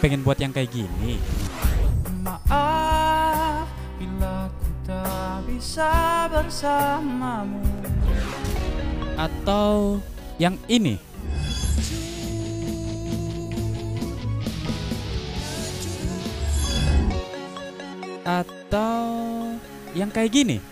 pengen buat yang kayak gini. Maaf bila ku tak bisa bersamamu Atau yang ini. Atau yang kayak gini.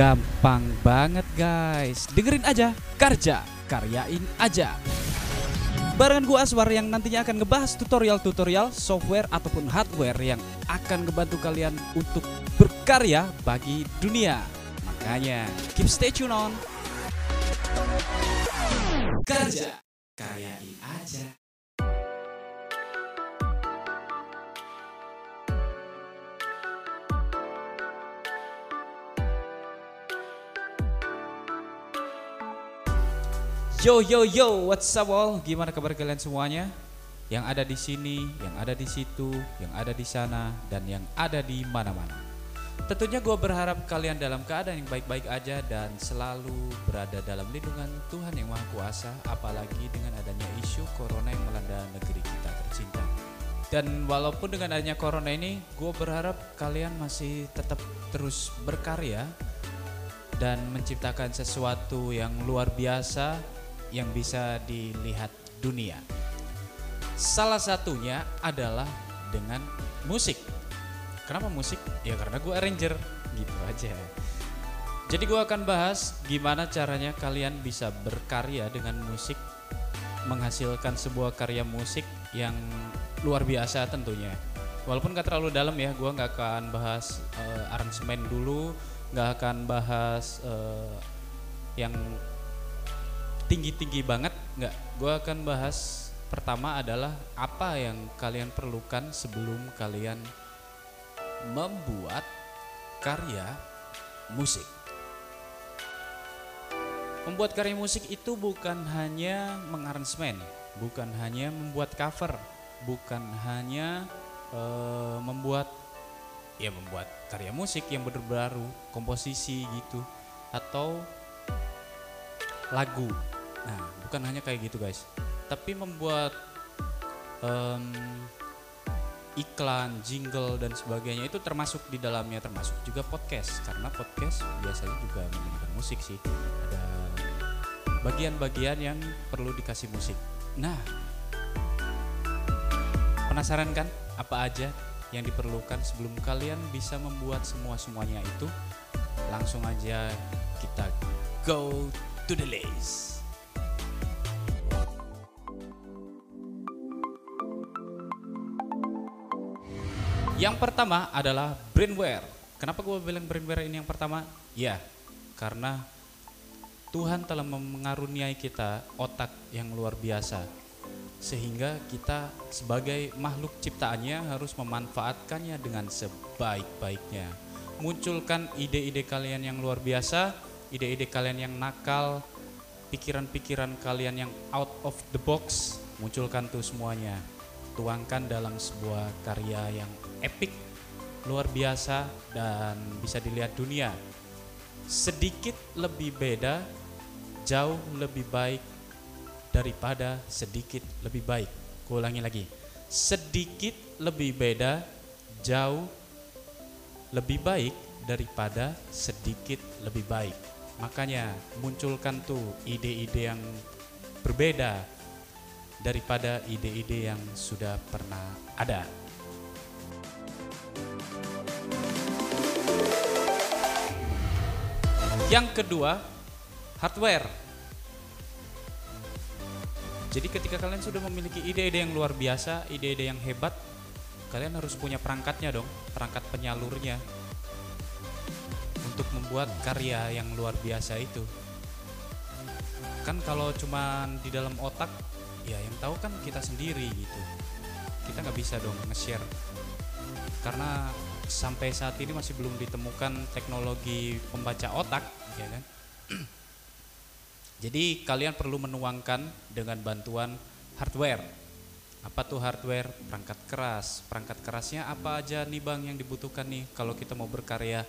Gampang banget guys. Dengerin aja, kerja, karyain aja. Barengan gua Aswar yang nantinya akan ngebahas tutorial-tutorial software ataupun hardware yang akan ngebantu kalian untuk berkarya bagi dunia. Makanya keep stay tune on. Kerja, karyain aja. Yo yo yo, what's up all? Gimana kabar kalian semuanya? Yang ada di sini, yang ada di situ, yang ada di sana, dan yang ada di mana-mana. Tentunya gue berharap kalian dalam keadaan yang baik-baik aja dan selalu berada dalam lindungan Tuhan yang Maha Kuasa, apalagi dengan adanya isu corona yang melanda negeri kita tercinta. Dan walaupun dengan adanya corona ini, gue berharap kalian masih tetap terus berkarya dan menciptakan sesuatu yang luar biasa yang bisa dilihat dunia. Salah satunya adalah dengan musik. Kenapa musik? Ya karena gue arranger gitu aja. Jadi gue akan bahas gimana caranya kalian bisa berkarya dengan musik, menghasilkan sebuah karya musik yang luar biasa tentunya. Walaupun gak terlalu dalam ya, gue nggak akan bahas eh, aransemen dulu, nggak akan bahas eh, yang tinggi-tinggi banget, nggak. Gue akan bahas pertama adalah apa yang kalian perlukan sebelum kalian membuat karya musik. Membuat karya musik itu bukan hanya mengaransemen, bukan hanya membuat cover, bukan hanya eh, membuat ya membuat karya musik yang bener-baru, komposisi gitu atau lagu. Nah, bukan hanya kayak gitu guys, tapi membuat em, iklan, jingle dan sebagainya itu termasuk di dalamnya termasuk juga podcast karena podcast biasanya juga menggunakan musik sih. Ada bagian-bagian yang perlu dikasih musik. Nah, penasaran kan apa aja yang diperlukan sebelum kalian bisa membuat semua-semuanya itu? Langsung aja kita go to the list. Yang pertama adalah brainware. Kenapa gue bilang brainware ini yang pertama? Ya, karena Tuhan telah mengaruniai kita otak yang luar biasa. Sehingga kita sebagai makhluk ciptaannya harus memanfaatkannya dengan sebaik-baiknya. Munculkan ide-ide kalian yang luar biasa, ide-ide kalian yang nakal, pikiran-pikiran kalian yang out of the box, munculkan tuh semuanya. Tuangkan dalam sebuah karya yang epic, luar biasa dan bisa dilihat dunia. Sedikit lebih beda, jauh lebih baik daripada sedikit lebih baik. Gue ulangi lagi. Sedikit lebih beda, jauh lebih baik daripada sedikit lebih baik. Makanya munculkan tuh ide-ide yang berbeda daripada ide-ide yang sudah pernah ada. Yang kedua, hardware. Jadi ketika kalian sudah memiliki ide-ide yang luar biasa, ide-ide yang hebat, kalian harus punya perangkatnya dong, perangkat penyalurnya untuk membuat karya yang luar biasa itu. Kan kalau cuma di dalam otak, ya yang tahu kan kita sendiri gitu. Kita nggak bisa dong nge-share karena sampai saat ini masih belum ditemukan teknologi pembaca otak, ya kan? Jadi kalian perlu menuangkan dengan bantuan hardware. Apa tuh hardware? Perangkat keras. Perangkat kerasnya apa aja nih bang yang dibutuhkan nih kalau kita mau berkarya?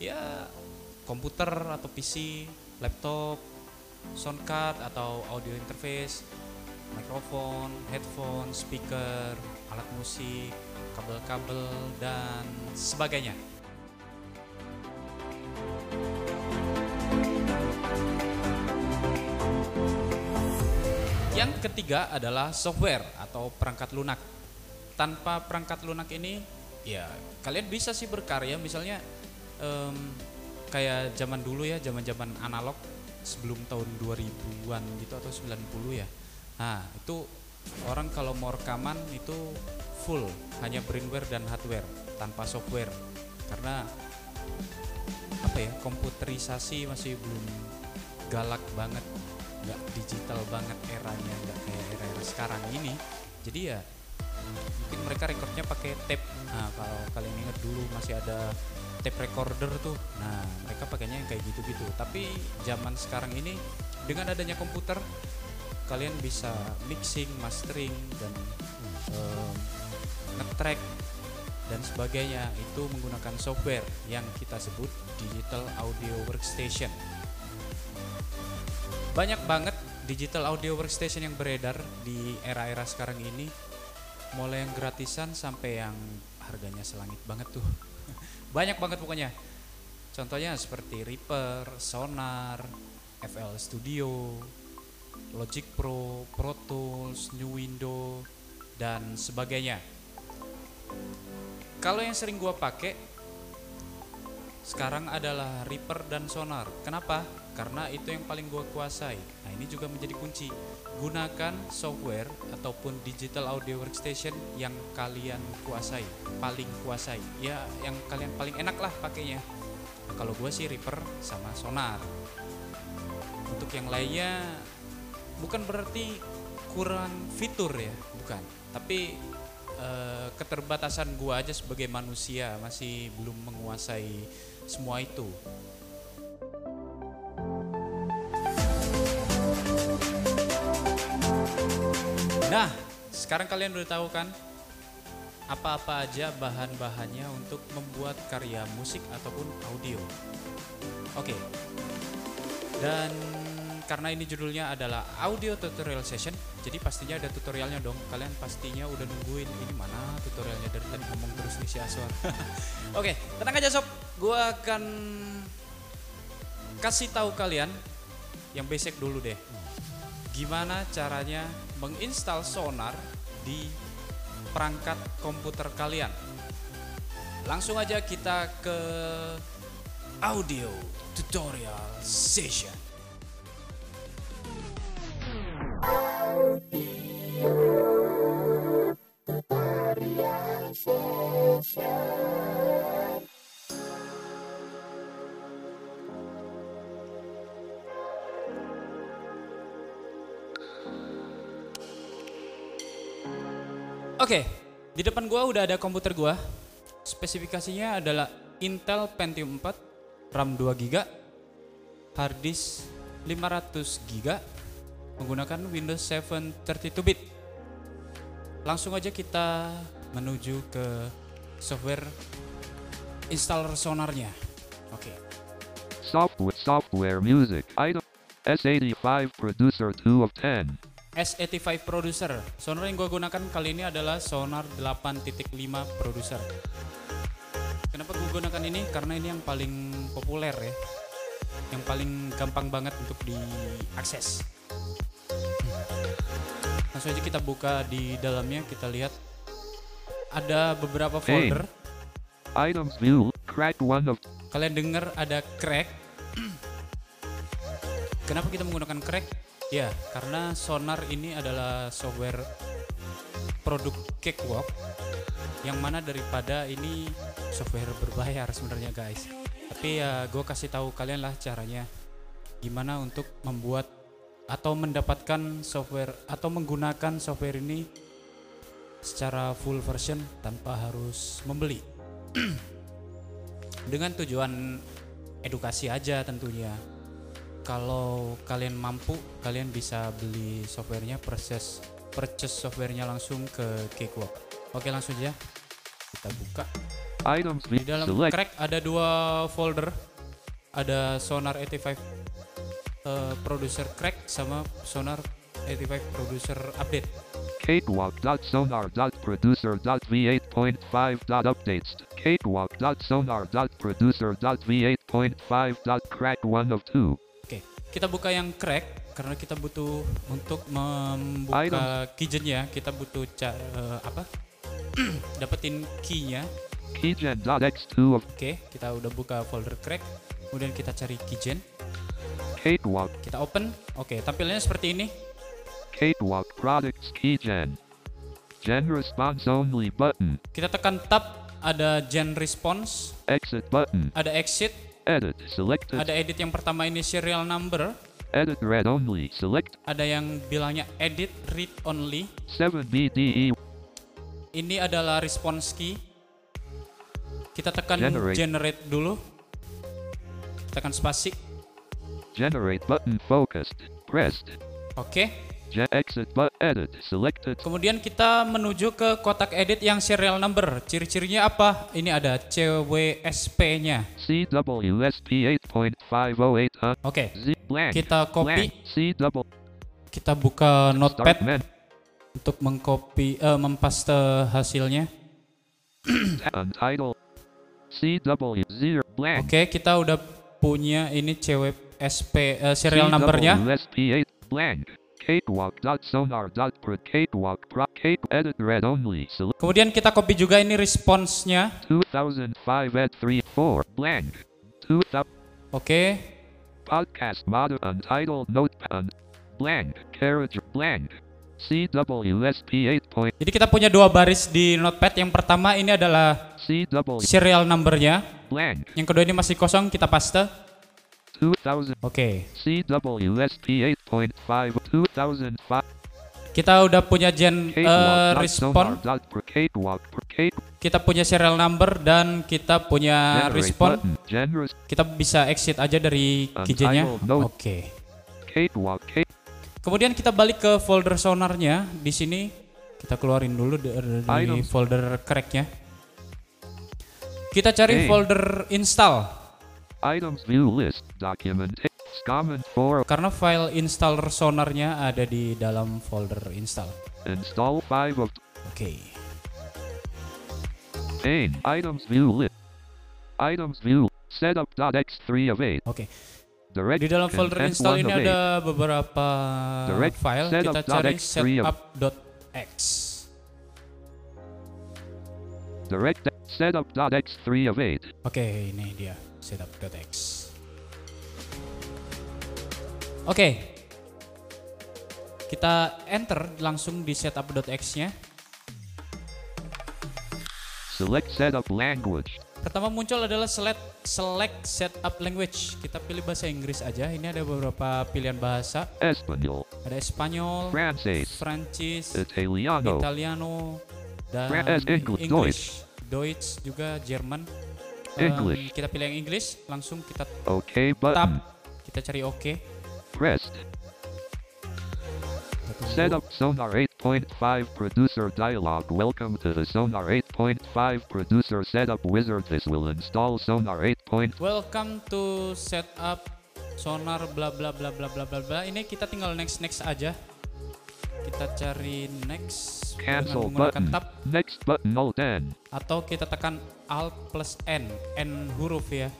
Ya komputer atau PC, laptop, sound card atau audio interface, mikrofon, headphone, speaker, alat musik, kabel-kabel dan sebagainya. Yang ketiga adalah software atau perangkat lunak. Tanpa perangkat lunak ini, ya kalian bisa sih berkarya. Misalnya em, kayak zaman dulu ya, zaman-zaman analog sebelum tahun 2000-an gitu atau 90 ya. Nah, itu orang kalau mau rekaman itu full hanya brainware dan hardware tanpa software. Karena apa ya, komputerisasi masih belum galak banget nggak digital banget eranya nggak kayak era-era sekarang ini. Jadi ya mungkin mereka recordnya pakai tape. Nah kalau kalian ingat dulu masih ada tape recorder tuh. Nah mereka pakainya yang kayak gitu-gitu. Tapi zaman sekarang ini dengan adanya komputer kalian bisa mixing mastering dan um, ngetrack dan sebagainya. Itu menggunakan software yang kita sebut digital audio workstation. Banyak banget digital audio workstation yang beredar di era-era sekarang ini. Mulai yang gratisan sampai yang harganya selangit banget tuh. Banyak banget pokoknya. Contohnya seperti Reaper, Sonar, FL Studio, Logic Pro, Pro Tools, New Window dan sebagainya kalau yang sering gua pakai sekarang adalah Reaper dan Sonar kenapa? karena itu yang paling gue kuasai. Nah ini juga menjadi kunci. Gunakan software ataupun digital audio workstation yang kalian kuasai, paling kuasai. Ya yang kalian paling enak lah pakainya. Nah, kalau gue sih Reaper sama Sonar. Untuk yang lainnya bukan berarti kurang fitur ya, bukan. Tapi eh, keterbatasan gue aja sebagai manusia masih belum menguasai semua itu. Nah, sekarang kalian udah tahu kan apa-apa aja bahan-bahannya untuk membuat karya musik ataupun audio. Oke. Dan karena ini judulnya adalah audio tutorial session, jadi pastinya ada tutorialnya dong. Kalian pastinya udah nungguin ini mana tutorialnya dari tadi ngomong terus nih si Aswar. Oke, tenang aja sob. Gua akan kasih tahu kalian yang basic dulu deh. Gimana caranya menginstal Sonar di perangkat komputer kalian. Langsung aja kita ke audio tutorial session. Oke, di depan gua udah ada komputer gua. Spesifikasinya adalah Intel Pentium 4, RAM 2 GB, hard disk 500 GB, menggunakan Windows 7 32-bit. Langsung aja kita menuju ke software installer sonarnya. Oke. Software, software music item S85 producer 2 of 10. S85 Producer. Sonar yang gue gunakan kali ini adalah Sonar 8.5 Producer. Kenapa gue gunakan ini? Karena ini yang paling populer ya. Yang paling gampang banget untuk diakses. Langsung aja kita buka di dalamnya, kita lihat ada beberapa folder. Items view, crack 1 of Kalian dengar ada crack. Kenapa kita menggunakan crack? Ya, karena Sonar ini adalah software produk Cakewalk yang mana daripada ini software berbayar sebenarnya guys. Tapi ya gue kasih tahu kalian lah caranya gimana untuk membuat atau mendapatkan software atau menggunakan software ini secara full version tanpa harus membeli. Dengan tujuan edukasi aja tentunya. Kalau kalian mampu kalian bisa beli softwarenya proses purchase softwarenya langsung ke Cakewalk oke langsung aja kita buka. Items di dalam select. crack ada dua folder. Ada Sonar 85 eh, Producer Crack sama Sonar 85 Producer Update. Cakewalk.sonar.producer.v8.5.updates. Cakewalk.sonar.producer.v8.5.crack 1 of 2. Oke, kita buka yang crack karena kita butuh untuk membuka keygennya, kita butuh ca- eh, apa? dapetin keynya. Keygen.x2 of Oke, kita udah buka folder crack, kemudian kita cari keygen, Cakewalk. kita open. Oke, tampilannya seperti ini. Cakewalk products keygen. Gen response only button. Kita tekan tab, ada gen response, Exit button. ada exit, Edit selected. ada edit yang pertama ini serial number, Edit read only. Select ada yang bilangnya edit read only. 7BDE. Ini adalah response key. Kita tekan Generate. generate, dulu. Tekan spasi. Generate button focused. Pressed. Oke. Gen exit but edit selected. Kemudian kita menuju ke kotak edit yang serial number. Ciri-cirinya apa? Ini ada CWSP-nya. CWSP 8.508 huh? Oke. Blank. Kita copy. Blank. C double Kita buka notepad untuk mengcopy eh, mempaste hasilnya. CW. Oke, kita udah punya ini CWSP eh, serial numbernya. CWSP 8 blank. Cakewalk.sonar.pro cakewalk pro cake edit read only select Kemudian kita copy juga ini response-nya. 2005 at 3 4 blank. 2000 Oke. podcast motto untitled notepad blank carriage blank. CWSP 8 point Jadi kita punya dua baris di notepad. Yang pertama ini adalah CW serial numbernya. blank. Yang kedua ini masih kosong, kita paste. 2000 Oke. CWSP 8.5 2005 Kita udah punya gen eh, respon, kita punya serial number dan kita punya respon. Kita bisa exit aja dari note. Oke. cake Kemudian kita balik ke folder sonarnya. Di sini kita keluarin dulu dari folder cracknya. Kita cari folder install. Items view list document common 4 Karena file installer sonarnya ada di dalam folder install. install 5 of Oke. pane items view list items view setup.x3 of 8 Oke. direct Di dalam folder install 1 ini of 8. ada beberapa Direct file. Kita cari setup.x3 of- setup.x. direct setup.x3 of 8 Oke, ini dia setup.x. Oke. Kita enter langsung di setup.x-nya. select setup language Pertama muncul adalah select select setup language. Kita pilih bahasa Inggris aja. Ini ada beberapa pilihan bahasa. Espanol Ada Espanyol, Francais Prancis, Italiano Italiano, dan eh, English, English. Deutsch juga Jerman. English. kita pilih yang Inggris, langsung kita OK tab, button kita cari OK. pressed Kita tunggu. Setup Sonar 8.5 Producer Dialog Welcome to the Sonar 8.5 Producer Setup Wizard This will install Sonar 8. Welcome to setup sonar bla bla bla bla bla bla bla. Ini kita tinggal next next aja. Kita cari next Cancel button. tab. Next button Alt N atau kita tekan Alt plus N, N huruf ya,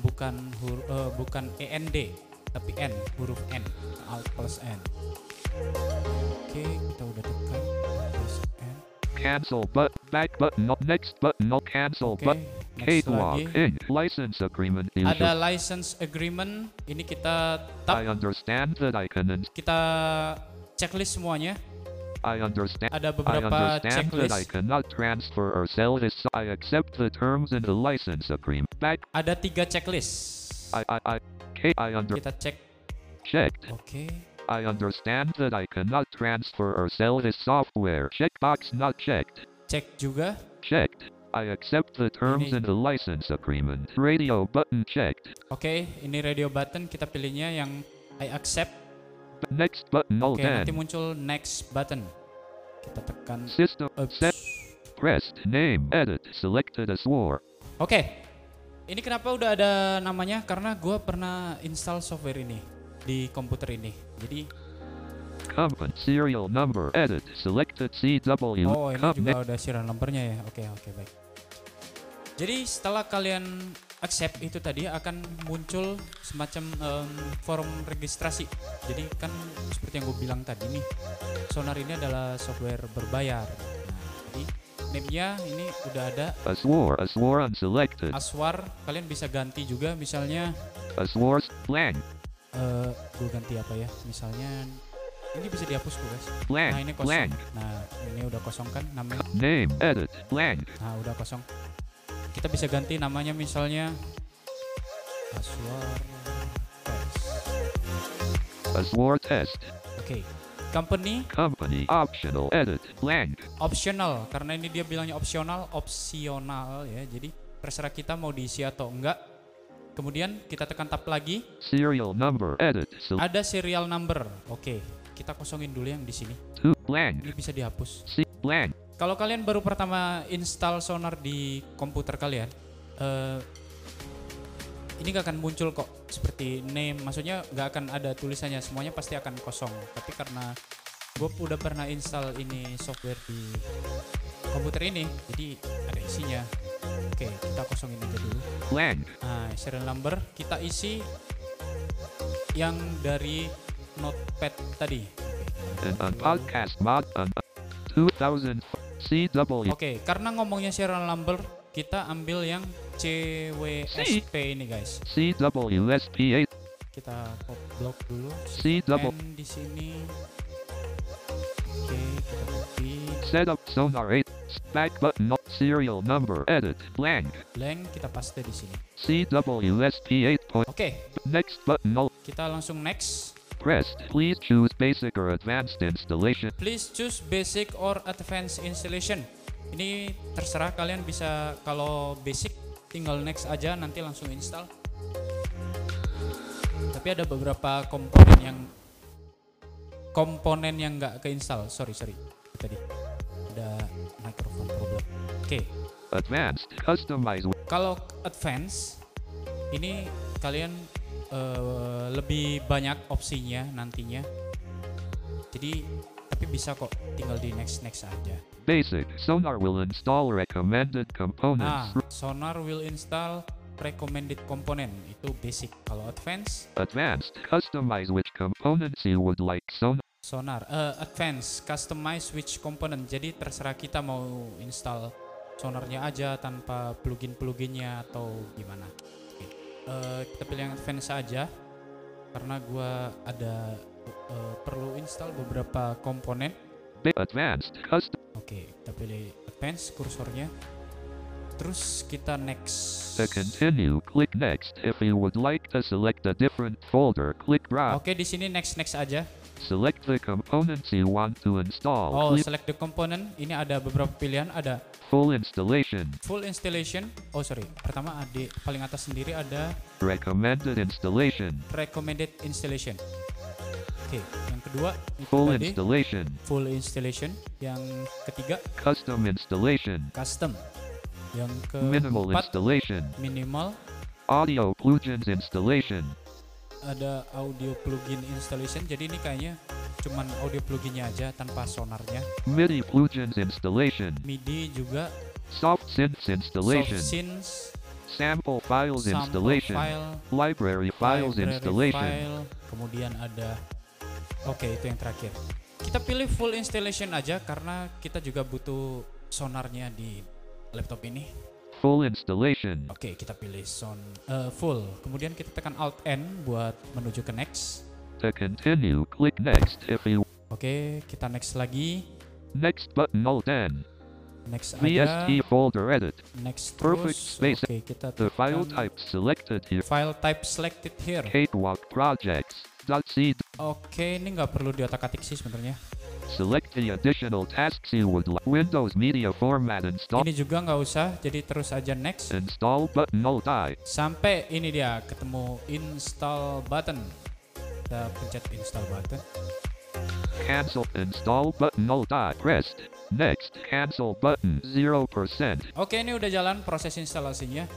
bukan huruf bukan END tapi N huruf N, Alt plus N. Oke, kita udah tekan. Plus N. Cancel but Back button Alt Next button Alt Cancel Oke, but lagi. in. License Agreement Ada User license agreement. Ini kita tap, I understand that I can kita checklist semuanya. I understand Ada I beberapa understand that I checklist. cannot transfer or sell this I accept the terms in the license agreement Back Ada tiga checklist. I I I K I under Kita cek. checked Oke. I understand that I cannot transfer or sell this software. Checkbox not checked. Cek juga. Checked. I accept the terms Ini- in the license agreement. Radio button checked. Oke, ini radio button kita pilihnya yang I accept. Next button all Oke, nanti then. muncul next button. Kita tekan System Oops. set pressed name edit selected as war. Oke. Ini kenapa udah ada namanya? Karena gua pernah install software ini di komputer ini. Jadi, Company serial number edit selected CW. oh ini juga udah serial numbernya ya. Oke, oke, baik. Jadi setelah kalian accept itu tadi akan muncul semacam em, form registrasi. Jadi kan seperti yang gue bilang tadi nih, Sonar ini adalah software berbayar. Nah, jadi name-nya ini udah ada Aswar Aswar unselected. Aswar. Kalian bisa ganti juga, misalnya Aswar's blank eh gue ganti apa ya? Misalnya ini bisa dihapus tuh guys. blank Nah ini kosong. blank. Nah ini udah kosong kan namanya. Name edit blank. Nah udah kosong. Kita bisa ganti namanya misalnya Aswar Test. Aswar test. Oke. Company Company optional edit blank. optional karena ini dia bilangnya opsional, opsional ya. Jadi terserah kita mau diisi atau enggak. Kemudian kita tekan tab lagi, Serial number edit select ada serial number. Oke, kita kosongin dulu yang di sini. blank. Ini bisa dihapus. C blank. Kalau kalian baru pertama install Sonar di komputer kalian, eh, ini gak akan muncul kok seperti name. Maksudnya gak akan ada tulisannya, semuanya pasti akan kosong. Tapi karena gue udah pernah install ini software di komputer ini, jadi ada isinya. Oke, kita kosongin aja dulu. Blank. Nah, serial number kita isi yang dari notepad tadi. Podcast mod on 2000 CW. Oke, karena ngomongnya serial number, kita ambil yang CWSP ini guys. CWSP8. Kita pop block dulu. CW. Di sini. Oke, kita copy. Setup sonar 8. Back button. Serial number edit blank. Blank kita paste di sini. CWSP8. point. Oke, Next button. Kita langsung next. Pressed. Please choose basic or advanced installation. Please choose basic or advanced installation. Ini terserah kalian bisa kalau basic tinggal next aja nanti langsung install. Tapi ada beberapa komponen yang komponen yang nggak keinstall. Sorry sorry tadi ada microphone problem. Oke, Advanced. Customize. kalau advance ini kalian eh, lebih banyak opsinya nantinya. Jadi tapi bisa kok tinggal di next next aja. Basic. Sonar will install recommended Nah, components. Sonar will install recommended component itu basic. Kalau advance, Advanced. Customize which components you would like sonar. Sonar. Eh, advance, customize which component. Jadi terserah kita mau install sonarnya aja tanpa plugin-pluginnya atau gimana. Eh, kita pilih yang advance aja karena gua ada eh, perlu install beberapa komponen. Advanced. Custom. Oke, kita pilih advance kursornya. Terus kita next. To continue, click next. If you would like to select a different folder, click browse. Oke, di sini next next aja. Select the components you want to install. Oh, Click select the component. Ini ada beberapa pilihan. Ada full installation. full installation. Oh, sorry. Pertama di paling atas sendiri ada Recommended installation. recommended installation. Oke, yang kedua Full tadi installation. full installation. Yang ketiga Custom installation. custom. Yang Minimal keempat installation. minimal. Audio plugins installation. Ada audio plugin installation. Jadi ini kayaknya cuman audio pluginnya aja tanpa sonarnya. MIDI plugins installation. MIDI juga Soft synths installation. soft synths, Sample files sample installation. file, Library files library installation. file, kemudian ada oke itu yang terakhir kita pilih full installation aja karena kita juga butuh sonarnya di laptop ini Full installation. oke kita pilih son eh, full kemudian kita tekan alt n buat menuju ke next To continue, click next if you oke kita next lagi next button alt N. next VST folder edit. next perfect terus space. oke kita The file tekan type selected here. file type selected here Cakewalk projects. Oke ini nggak perlu diotak-atik sih sebenarnya Select the additional tasks you would like. Windows Media Format install. ini juga nggak usah jadi terus aja next Install button alt I. sampai ini dia ketemu install button kita pencet install button Cancel install button alt I. Pressed. Next. Cancel button 0%. oke ini udah jalan proses instalasinya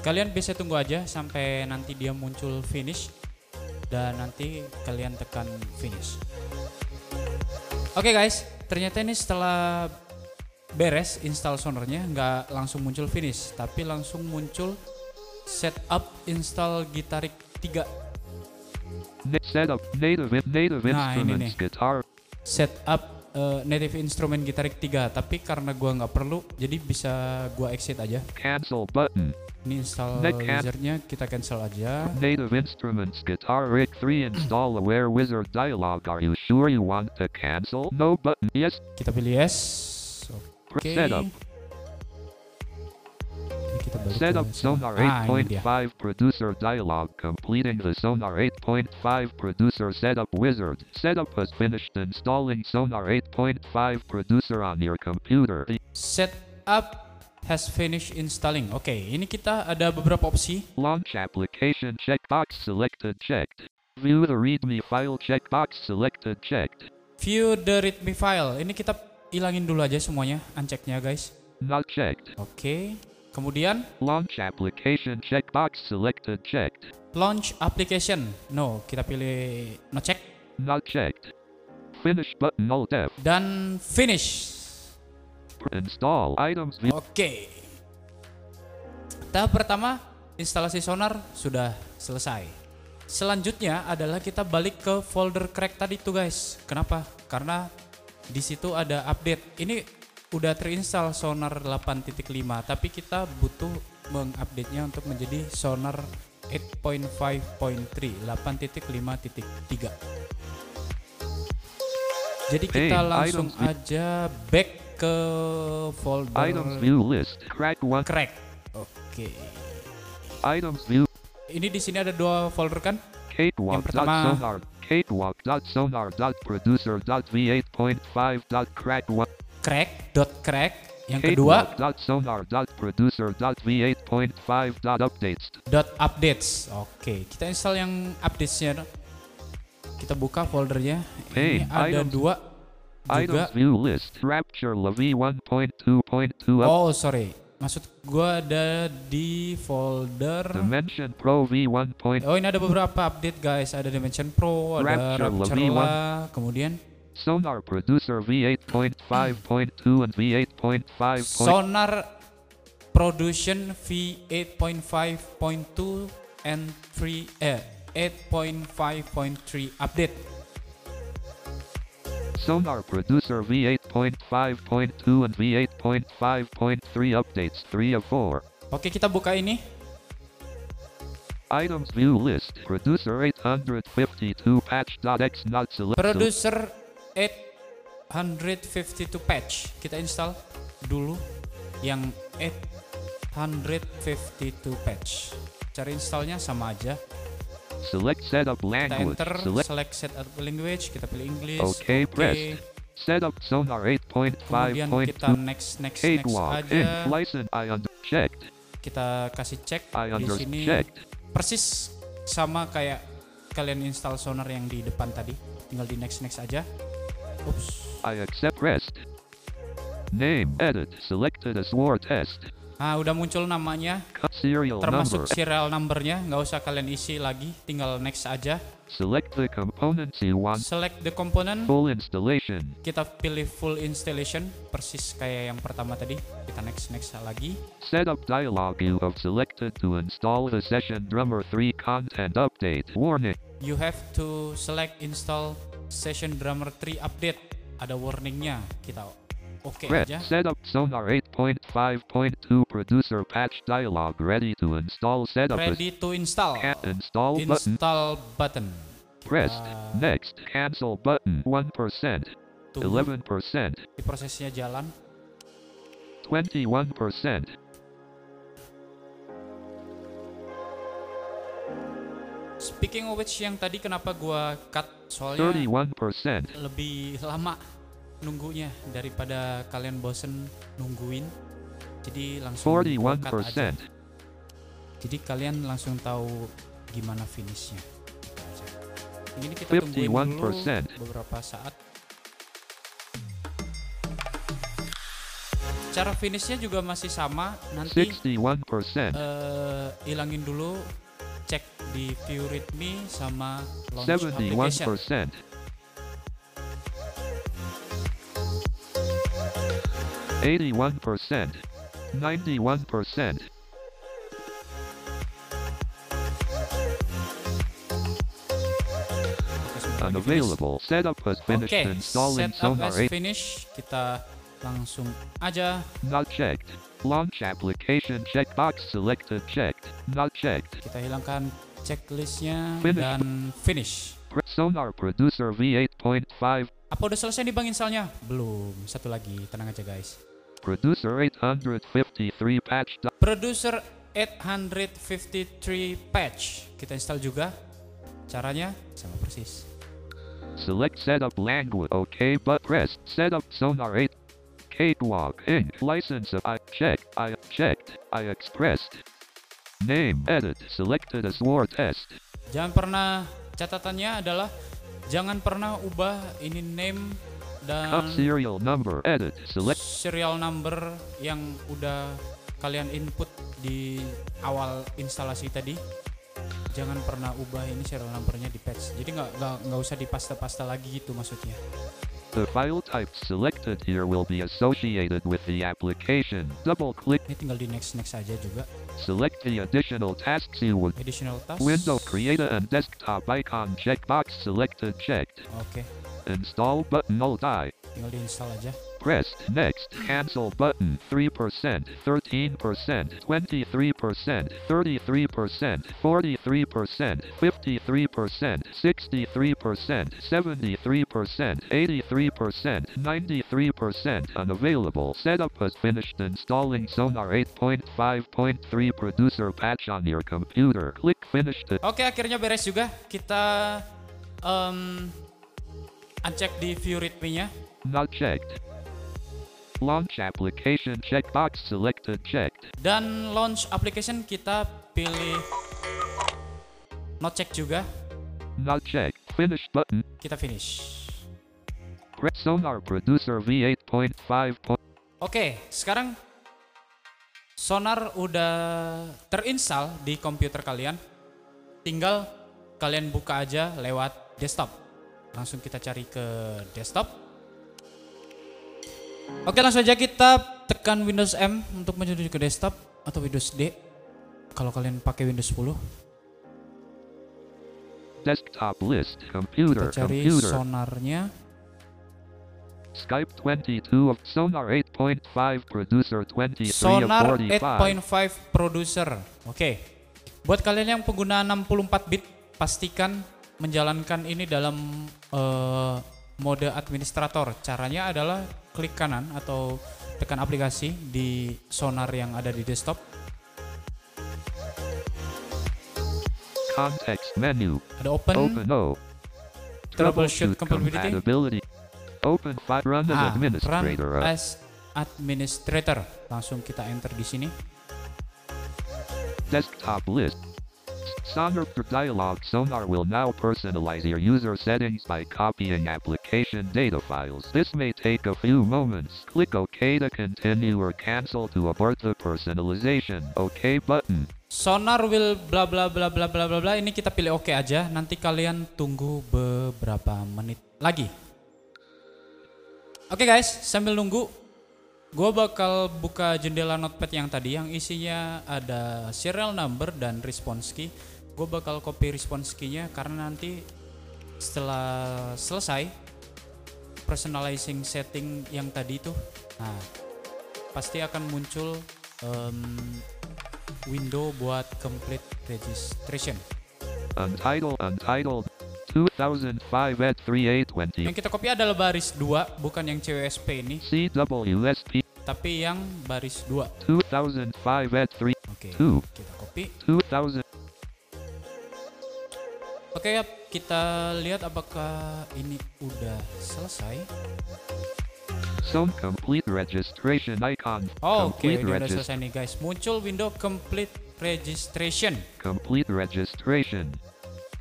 Kalian bisa tunggu aja sampai nanti dia muncul finish dan nanti kalian tekan finish. Oke guys, ternyata ini setelah beres install sonornya nggak langsung muncul finish, tapi langsung muncul setup install Gitarik 3 Na- setup native native Nah, ini nih. guitar setup eh, native instrument Gitarik 3 tapi karena gua nggak perlu jadi bisa gua exit aja cancel button. Ini install wizardnya kita cancel aja Native instruments guitar rig 3 install aware wizard dialog. Are you sure you want to cancel? No button. Yes. kita pilih yes oke Press setup. Ini kita balik ke Setup. Sonar ah ini dia 8.5 producer dialog completing the Sonar 8.5 producer setup wizard. Setup has finished installing Sonar 8.5 producer on your computer. setup has finished installing oke ini kita ada beberapa opsi Launch application checkbox selected checked. View the readme file checkbox selected checked. view the readme file ini kita ilangin dulu aja semuanya unchecknya guys Not checked. oke kemudian Launch application checkbox selected checked. launch application no kita pilih no check Not checked. Finish button alt F. dan finish Install items. Oke. Tahap pertama, instalasi sonar sudah selesai. Selanjutnya adalah kita balik ke folder crack tadi tuh guys. Kenapa? Karena di situ ada update. Ini udah terinstall sonar 8.5, tapi kita butuh mengupdate-nya untuk menjadi sonar 8.5.3, 8.5.3. Jadi kita langsung aja back ke folder Items view list. Crack one. crack. Oke. Items view. Ini di sini ada dua folder kan? Cakewalk pertama- sonar. Cakewalk sonar producer v8.5 crack one. Crack dot crack. Yang kedua sonar producer v8.5 updates. dot updates. Oke, kita install yang updatesnya. Kita buka foldernya. Hey, Ini ada items- dua juga. Items view list. Rapture la v1.2.2 up. Oh sorry, maksud gua ada di folder. Dimension Pro v1. Oh ini ada beberapa update guys. Ada Dimension Pro, ada Rapture Rapture V1. lah. Kemudian Sonar producer v8.5.2 and v8.5. Sonar Production V8.5.2 and 3 eh 8.5.3 update. Sonar producer v8.5.2 and v8.5.3 updates 3 of 4. Oke, kita buka ini. Items view list. Producer 852 patch.x not select. Producer 852 patch. Kita install dulu yang 852 patch. Cara installnya sama aja. Select setup Kita language. enter, Select select set up language, kita pilih English. OK pressed. Setup Sonar Kemudian kita 8.5.2 next next next cakewalk in aja. license I under checked. Kita kasih cek I di sini checked. persis sama kayak kalian install sonar yang di depan tadi. Tinggal di next next aja. Ups. I accept rest. Name edit selected as war test. Nah, udah muncul namanya, serial termasuk number. serial numbernya, nggak usah kalian isi lagi, tinggal next aja. Select the components you want. Select the component, Full installation. kita pilih full installation, persis kayak yang pertama tadi. Kita next next lagi. Setup dialog you have selected to install the session drummer 3 content update. Warning. You have to select install session drummer 3 update. Ada warningnya, kita oke Red. aja. Setup Sonar 8.5.2 producer patch dialog ready to install setup Ready to install. can't install button Install button. pressed. Uh, Next. Cancel button 1%. Tunggu 11%. di prosesnya jalan. 21%. Speaking of which yang tadi kenapa gua cut soalnya 31%. lebih lama nunggunya daripada kalian bosen nungguin. Jadi langsung gua cut aja. 41%. Jadi kalian langsung tahu gimana finishnya. Gitu Ini kita tungguin dulu 51%. beberapa saat. cara finishnya juga masih sama. Nanti 61%, eh, hilangin dulu cek di view readme sama launch application. 81%, 91%, Oke, sebentar lagi unavailable. Setup has finish. finished Oke, installing setup Sonar as 8, finish. Kita langsung aja not checked. Launch application checkbox selected checked, not checked. kita hilangkan checklistnya Finish. dan finish. Sonar Producer V8.5, Apa udah selesai nih Bang installnya? Belum. Satu lagi, tenang aja guys. Producer 853 patch. Producer 853 patch. Kita install juga. Caranya sama persis. Select setup language. OK, but press setup Sonar 8. Cakewalk Inc. License of I checked. I checked. I expressed. Name edit selected as war test. Jangan pernah catatannya adalah jangan pernah ubah ini name dan serial number edit select serial number yang udah kalian input di awal instalasi tadi. Jangan pernah ubah ini serial numbernya di patch. Jadi nggak nggak usah dipaste-paste lagi gitu maksudnya. The file type selected here will be associated with the application. Double click, Ini tinggal di next next aja juga. select the additional tasks you would. Additional task. Window Creator and Desktop icon checkbox selected checked. Oke, Install button null die. tinggal diinstal aja. Press next. Cancel button 3%, 13%, 23%, 33%, 43%, 53%, 63%, 73%, 83%, 93%. Unavailable. Setup has finished installing Sonar 8.5.3 producer patch on your computer. Click finish to Oke, akhirnya beres juga. Kita um, uncheck di view readme-nya. not checked. Launch application checkbox selected checked. Dan launch application kita pilih not check juga. Not checked. Finish button. Kita finish. Press Sonar Producer V8.5. point- Oke, sekarang Sonar udah terinstall di komputer kalian. Tinggal kalian buka aja lewat desktop. Langsung kita cari ke desktop. Oke, langsung aja kita tekan Windows M untuk menuju ke desktop atau Windows D. Kalau kalian pakai Windows 10, Desktop list. kita Computer. cari Computer. sonarnya. Skype 22 of Sonar 8.5 Producer 23 Sonar of 45. 8.5 Producer. Oke. Buat kalian yang pengguna 64 bit, pastikan menjalankan ini dalam eh, mode administrator. Caranya adalah klik kanan atau tekan aplikasi di Sonar yang ada di desktop. Context menu. Ada open. Open O. Troubleshoot compatibility. Open file run as Ah, run administrator. of as administrator. Langsung kita enter di sini. Desktop list. Sonar dialog Sonar will now personalize your user settings by copying application data files. This may take a few moments. Click OK to continue or cancel to abort the personalization. OK button. Sonar will bla bla bla bla bla bla bla. Ini kita pilih oke aja. Nanti kalian tunggu beberapa menit lagi. Oke guys, sambil nunggu, gue bakal buka jendela notepad yang tadi yang isinya ada serial number dan response key. Gue bakal copy response key-nya karena nanti setelah selesai personalizing setting yang tadi itu, nah pasti akan muncul em, window buat complete registration. Untitled. Untitled. 2005 at 3820. Yang kita copy adalah baris 2, bukan yang CWSP ini, CWSP. tapi yang baris 2. 2005 at 3. Oke, 2. kita copy. 2000. Oke, ya, kita lihat apakah ini udah selesai. Some complete registration icon. Oh, Oke, ini udah selesai nih guys. Muncul window complete registration. Complete registration.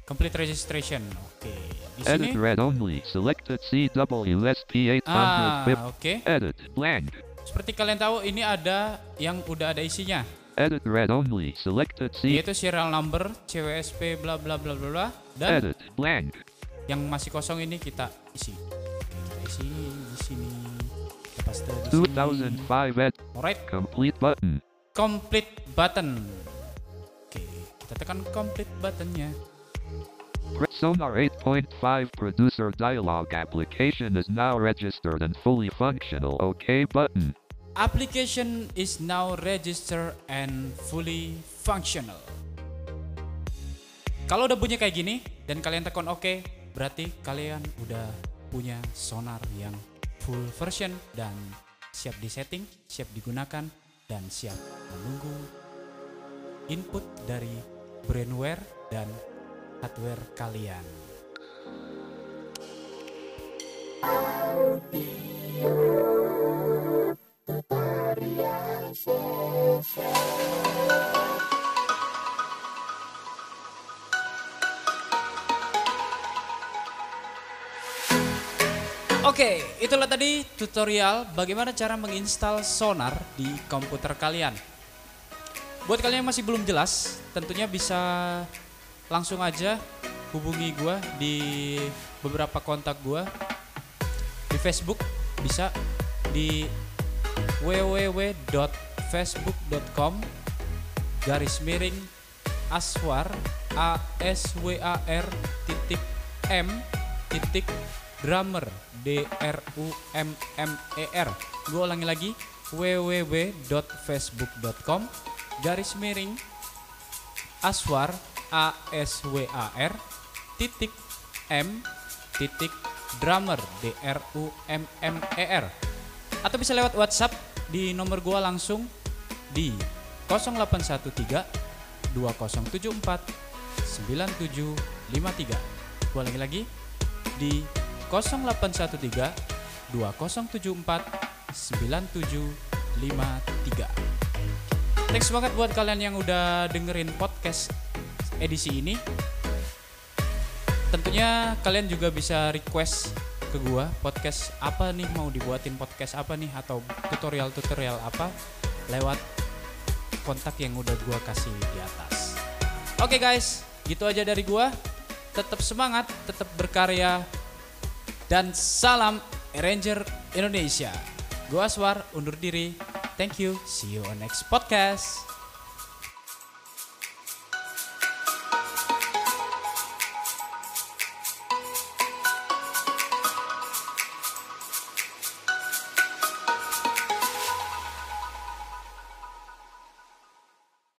Complete registration. Oke, di sini. Edit red only. Selected CWSP 850. Ah, oke. Edit blank. Seperti kalian tahu ini ada yang udah ada isinya, Edit read only. Selected C. yaitu serial number, CWSP, bla bla bla bla bla, dan Edit blank. yang masih kosong ini kita isi. Kita isi di sini. Kita paste di sini. 2005 ed. Alright, Complete button. complete button. Oke, kita tekan complete buttonnya. Sonar 8.5 producer dialog application is now registered and fully functional. OK button. Application is now registered and fully functional. Kalau udah bunyi kayak gini dan kalian tekan OK, berarti kalian udah punya sonar yang full version dan siap disetting, siap digunakan, dan siap menunggu input dari brainware dan hardware kalian. Oke, itulah tadi tutorial bagaimana cara menginstal sonar di komputer kalian. Buat kalian yang masih belum jelas, tentunya bisa langsung aja hubungi gua di beberapa kontak gua. Di Facebook bisa di www.facebook.com garis miring aswar a s w a r titik m titik drummer d r u m m e r. Gue ulangi lagi www.facebook.com garis miring aswar a s w a r titik m titik drummer d r u m m e r. Atau bisa lewat WhatsApp di nomor gua langsung di 0813 2074 9753 gua lagi lagi di 0813 2074 9753 Thanks banget buat kalian yang udah dengerin podcast edisi ini Tentunya kalian juga bisa request ke gua podcast apa nih mau dibuatin podcast apa nih atau tutorial-tutorial apa lewat kontak yang udah gua kasih di atas. Oke guys, gitu aja dari gua. Tetap semangat, tetap berkarya dan salam Ranger Indonesia. Gua Aswar undur diri. Thank you. See you on next podcast.